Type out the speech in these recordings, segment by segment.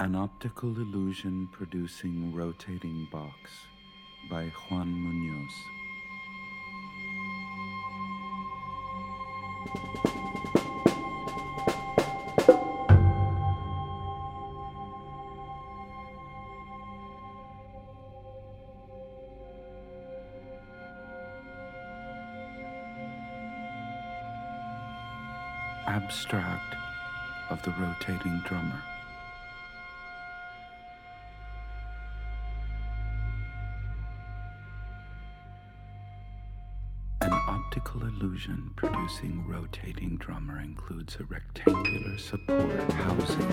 An optical illusion producing rotating box by Juan Muñoz. Abstract of the rotating drummer. Optical illusion producing rotating drummer includes a rectangular support housing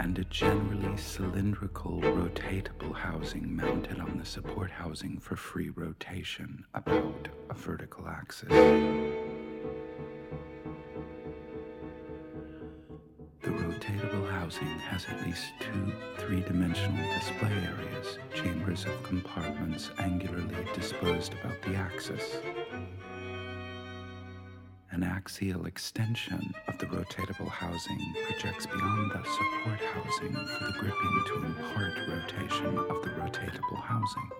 and a generally cylindrical rotatable housing mounted on the support housing for free rotation about a vertical axis. The rotatable housing has at least two three dimensional display areas, chambers of compartments angularly disposed about the axis. An axial extension of the rotatable housing projects beyond the support housing for the gripping to impart rotation of the rotatable housing.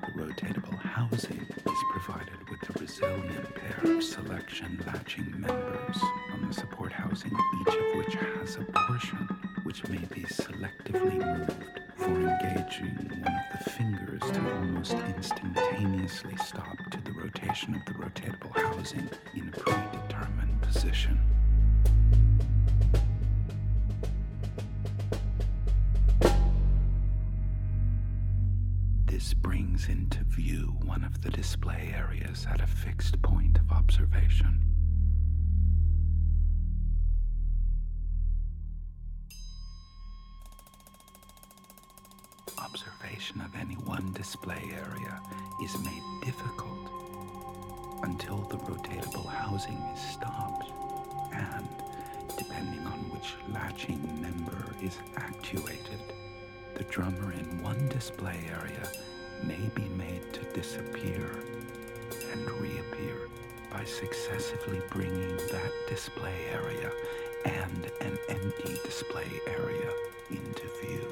The rotatable housing is provided with a resilient pair of selection latching members on the support housing, each of which has a portion which may be selectively moved for engaging one of the fingers to almost instantaneously stop to the rotation of the rotatable housing in a predetermined position. This brings into view one of the display areas at a fixed Observation of any one display area is made difficult until the rotatable housing is stopped and, depending on which latching member is actuated, the drummer in one display area may be made to disappear and reappear by successively bringing that display area and an empty display area into view.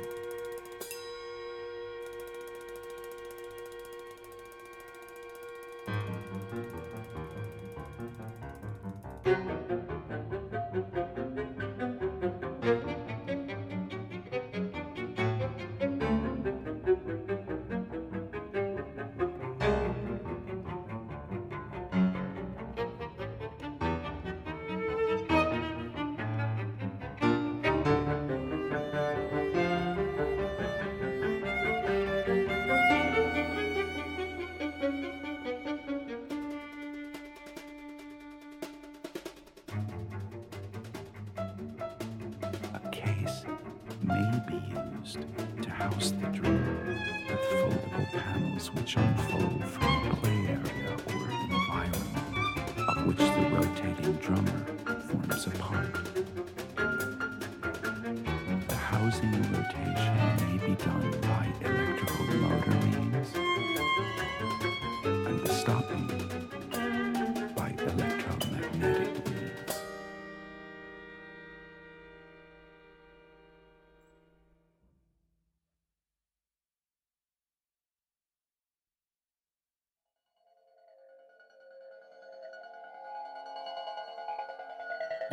Which unfold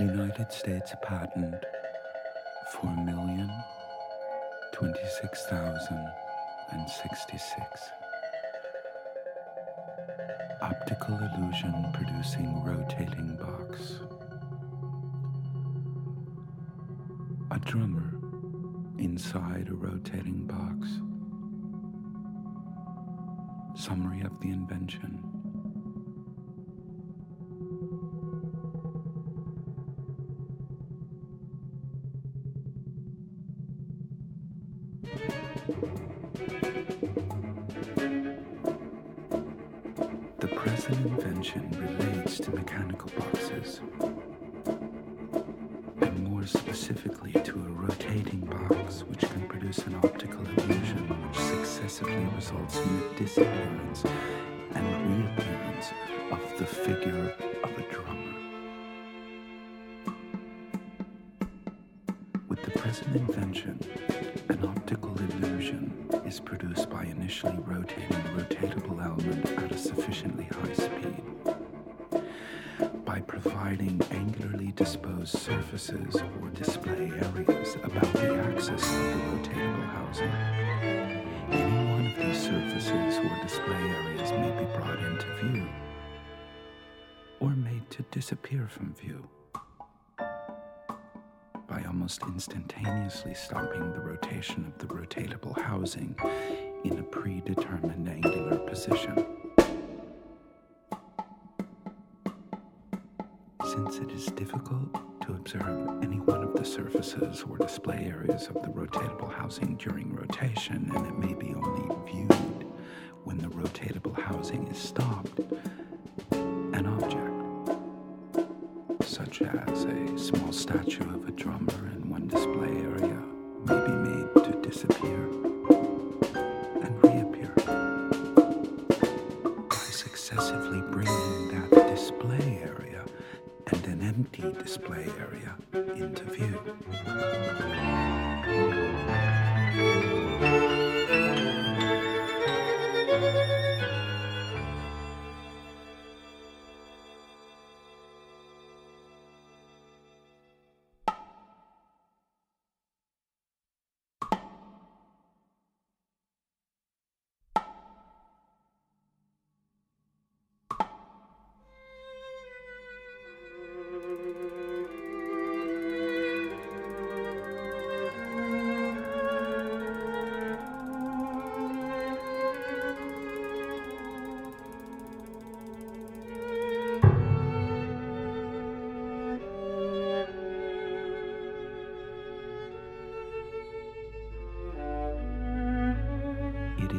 United States patent four million twenty-six thousand and sixty-six. Optical illusion producing rotating box. A drummer inside a rotating box. Summary of the invention. present invention relates to mechanical boxes, and more specifically to a rotating box which can produce an optical illusion which successively results in the disappearance and reappearance of the figure of a drummer. With the present invention, an optical illusion is produced by initially rotating rotating surfaces or display areas about the axis of the rotatable housing, any one of these surfaces or display areas may be brought into view or made to disappear from view by almost instantaneously stopping the rotation of the rotatable housing in a predetermined angular position. Since it is difficult to observe any one of the surfaces or display areas of the rotatable housing during rotation, and it may be only viewed when the rotatable housing is stopped, an object such as a small statue of a drummer in one display area,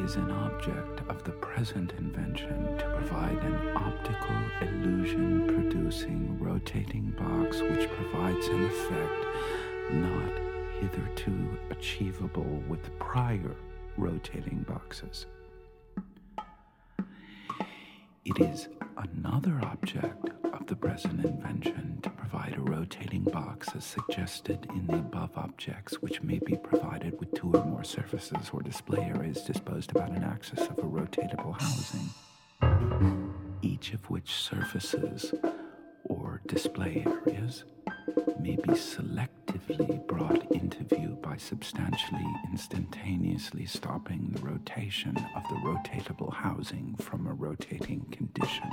is an object of the present invention to provide an optical illusion producing rotating box which provides an effect not hitherto achievable with prior rotating boxes. It is another object the present invention to provide a rotating box as suggested in the above objects, which may be provided with two or more surfaces or display areas disposed about an axis of a rotatable housing, each of which surfaces or display areas may be selectively brought into view by substantially instantaneously stopping the rotation of the rotatable housing from a rotating condition.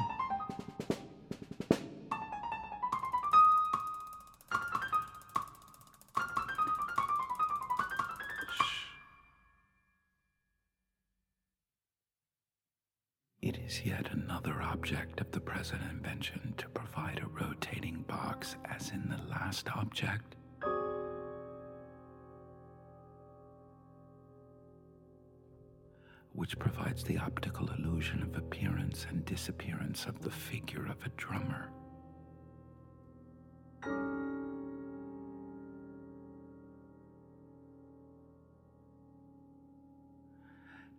Present invention to provide a rotating box as in the last object. Which provides the optical illusion of appearance and disappearance of the figure of a drummer.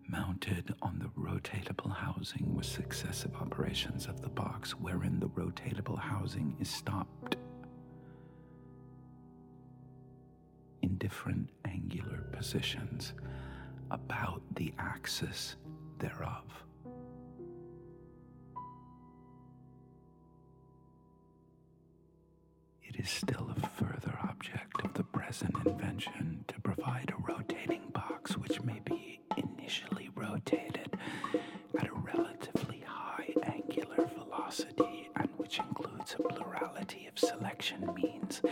Mounted on the rotatable housing with successive operations of the box wherein the rotatable housing is stopped in different angular positions about the axis thereof. It is still a further object of the present invention to provide a rotating box which may be initially rotated at a relatively high angular velocity and which includes a plurality of selection means,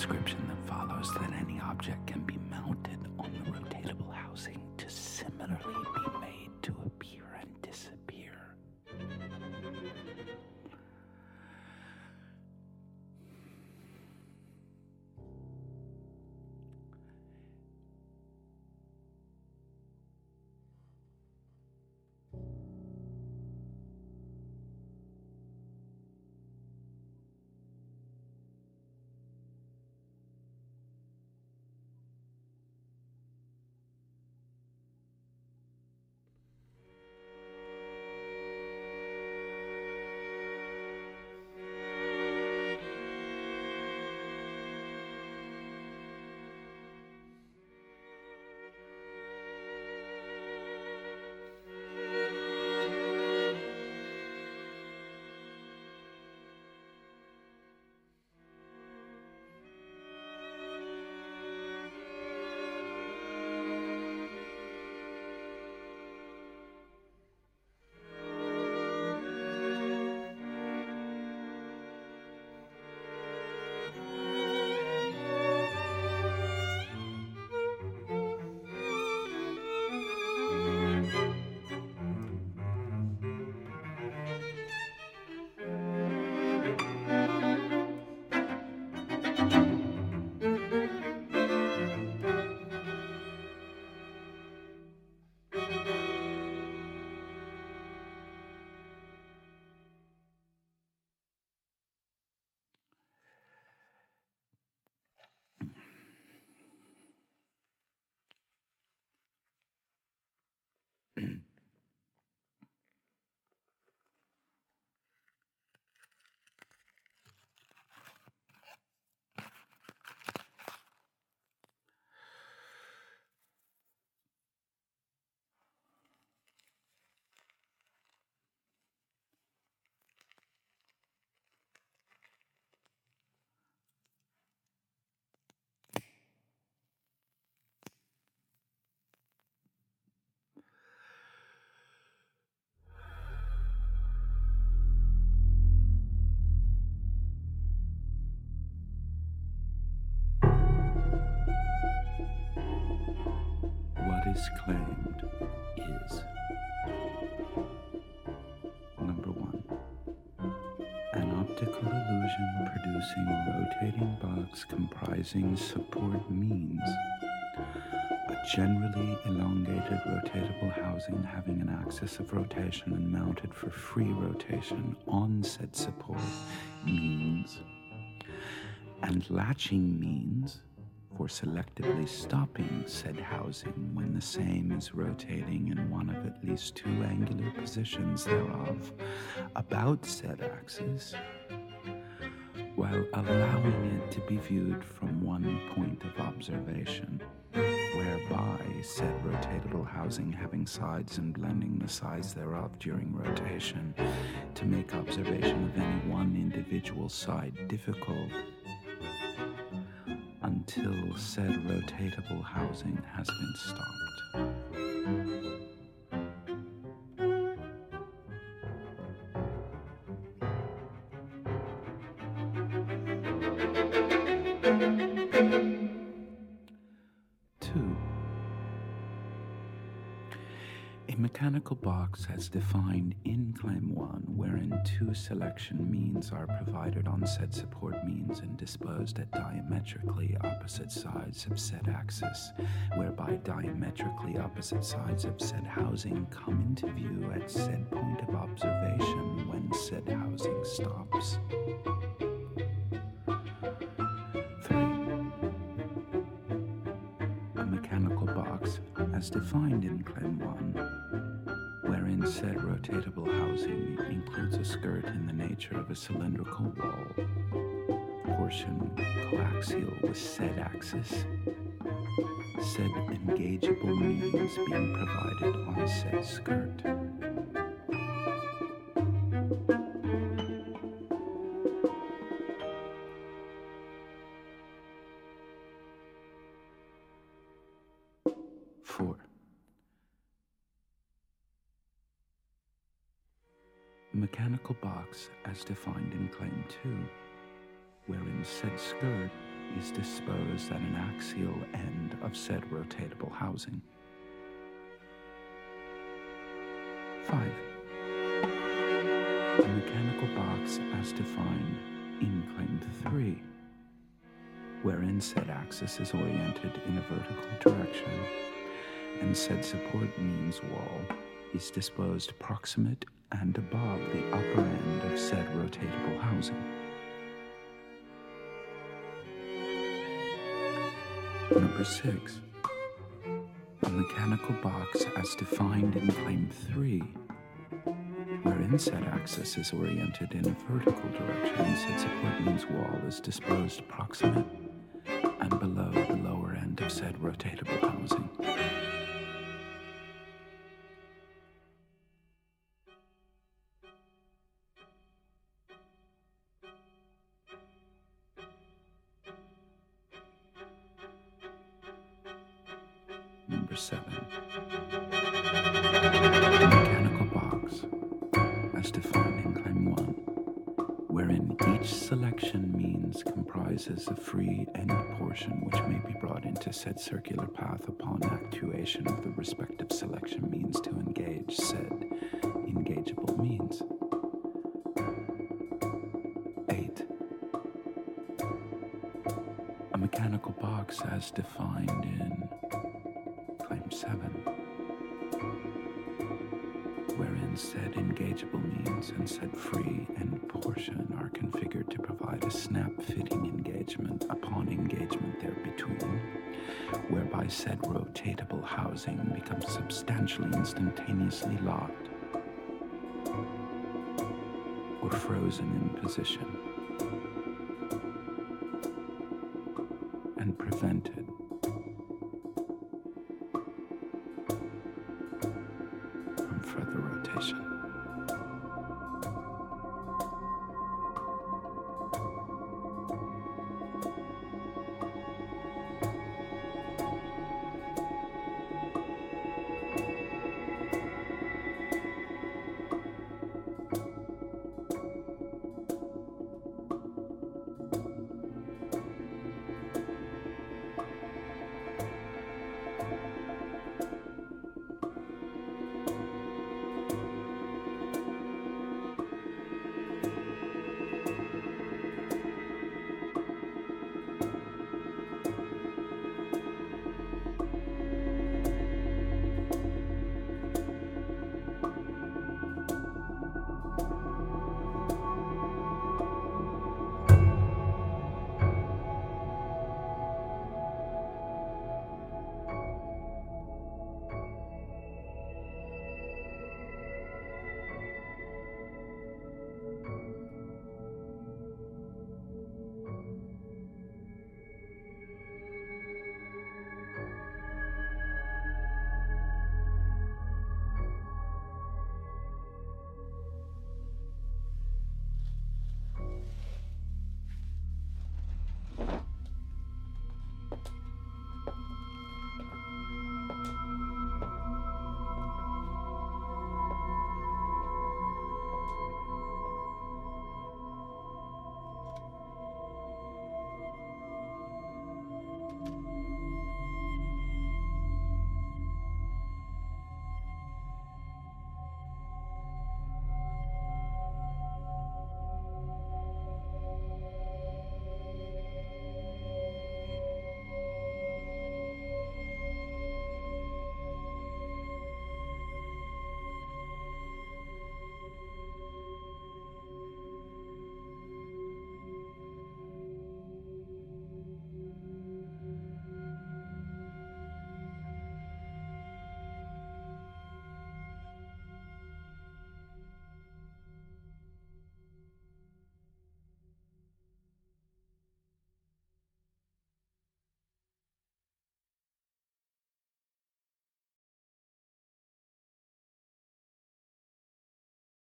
description that follows that any object Is claimed is number one, an optical illusion producing rotating box comprising support means a generally elongated rotatable housing having an axis of rotation and mounted for free rotation on said support means and latching means for selectively stopping said housing when the same is rotating in one of at least two angular positions thereof about said axis, while allowing it to be viewed from one point of observation, whereby said rotatable housing having sides and blending the sides thereof during rotation to make observation of any one individual side difficult until said rotatable housing has been stopped. A mechanical box as defined in Claim 1, wherein two selection means are provided on said support means and disposed at diametrically opposite sides of said axis, whereby diametrically opposite sides of said housing come into view at said point of observation when said housing stops. As defined in Claim 1, wherein said rotatable housing includes a skirt in the nature of a cylindrical wall, portion coaxial with said axis, said engageable means being provided on said skirt. Box as defined in Claim 2, wherein said skirt is disposed at an axial end of said rotatable housing. 5. A mechanical box as defined in Claim 3, wherein said axis is oriented in a vertical direction and said support means wall is disposed proximate and above the upper end of said rotatable housing. Number 6. A mechanical box as defined in Claim 3, wherein said axis is oriented in a vertical direction, and said support means wall is disposed proximate and below the lower end of said rotatable housing. Comprises a free end portion which may be brought into said circular path upon actuation of the respective selection means to engage said engageable means. 8. A mechanical box as defined in Claim 7, wherein said engageable means and said free and portion are configured to provide a snap fitting engagement upon engagement there between, whereby said rotatable housing becomes substantially instantaneously locked or frozen in position and prevented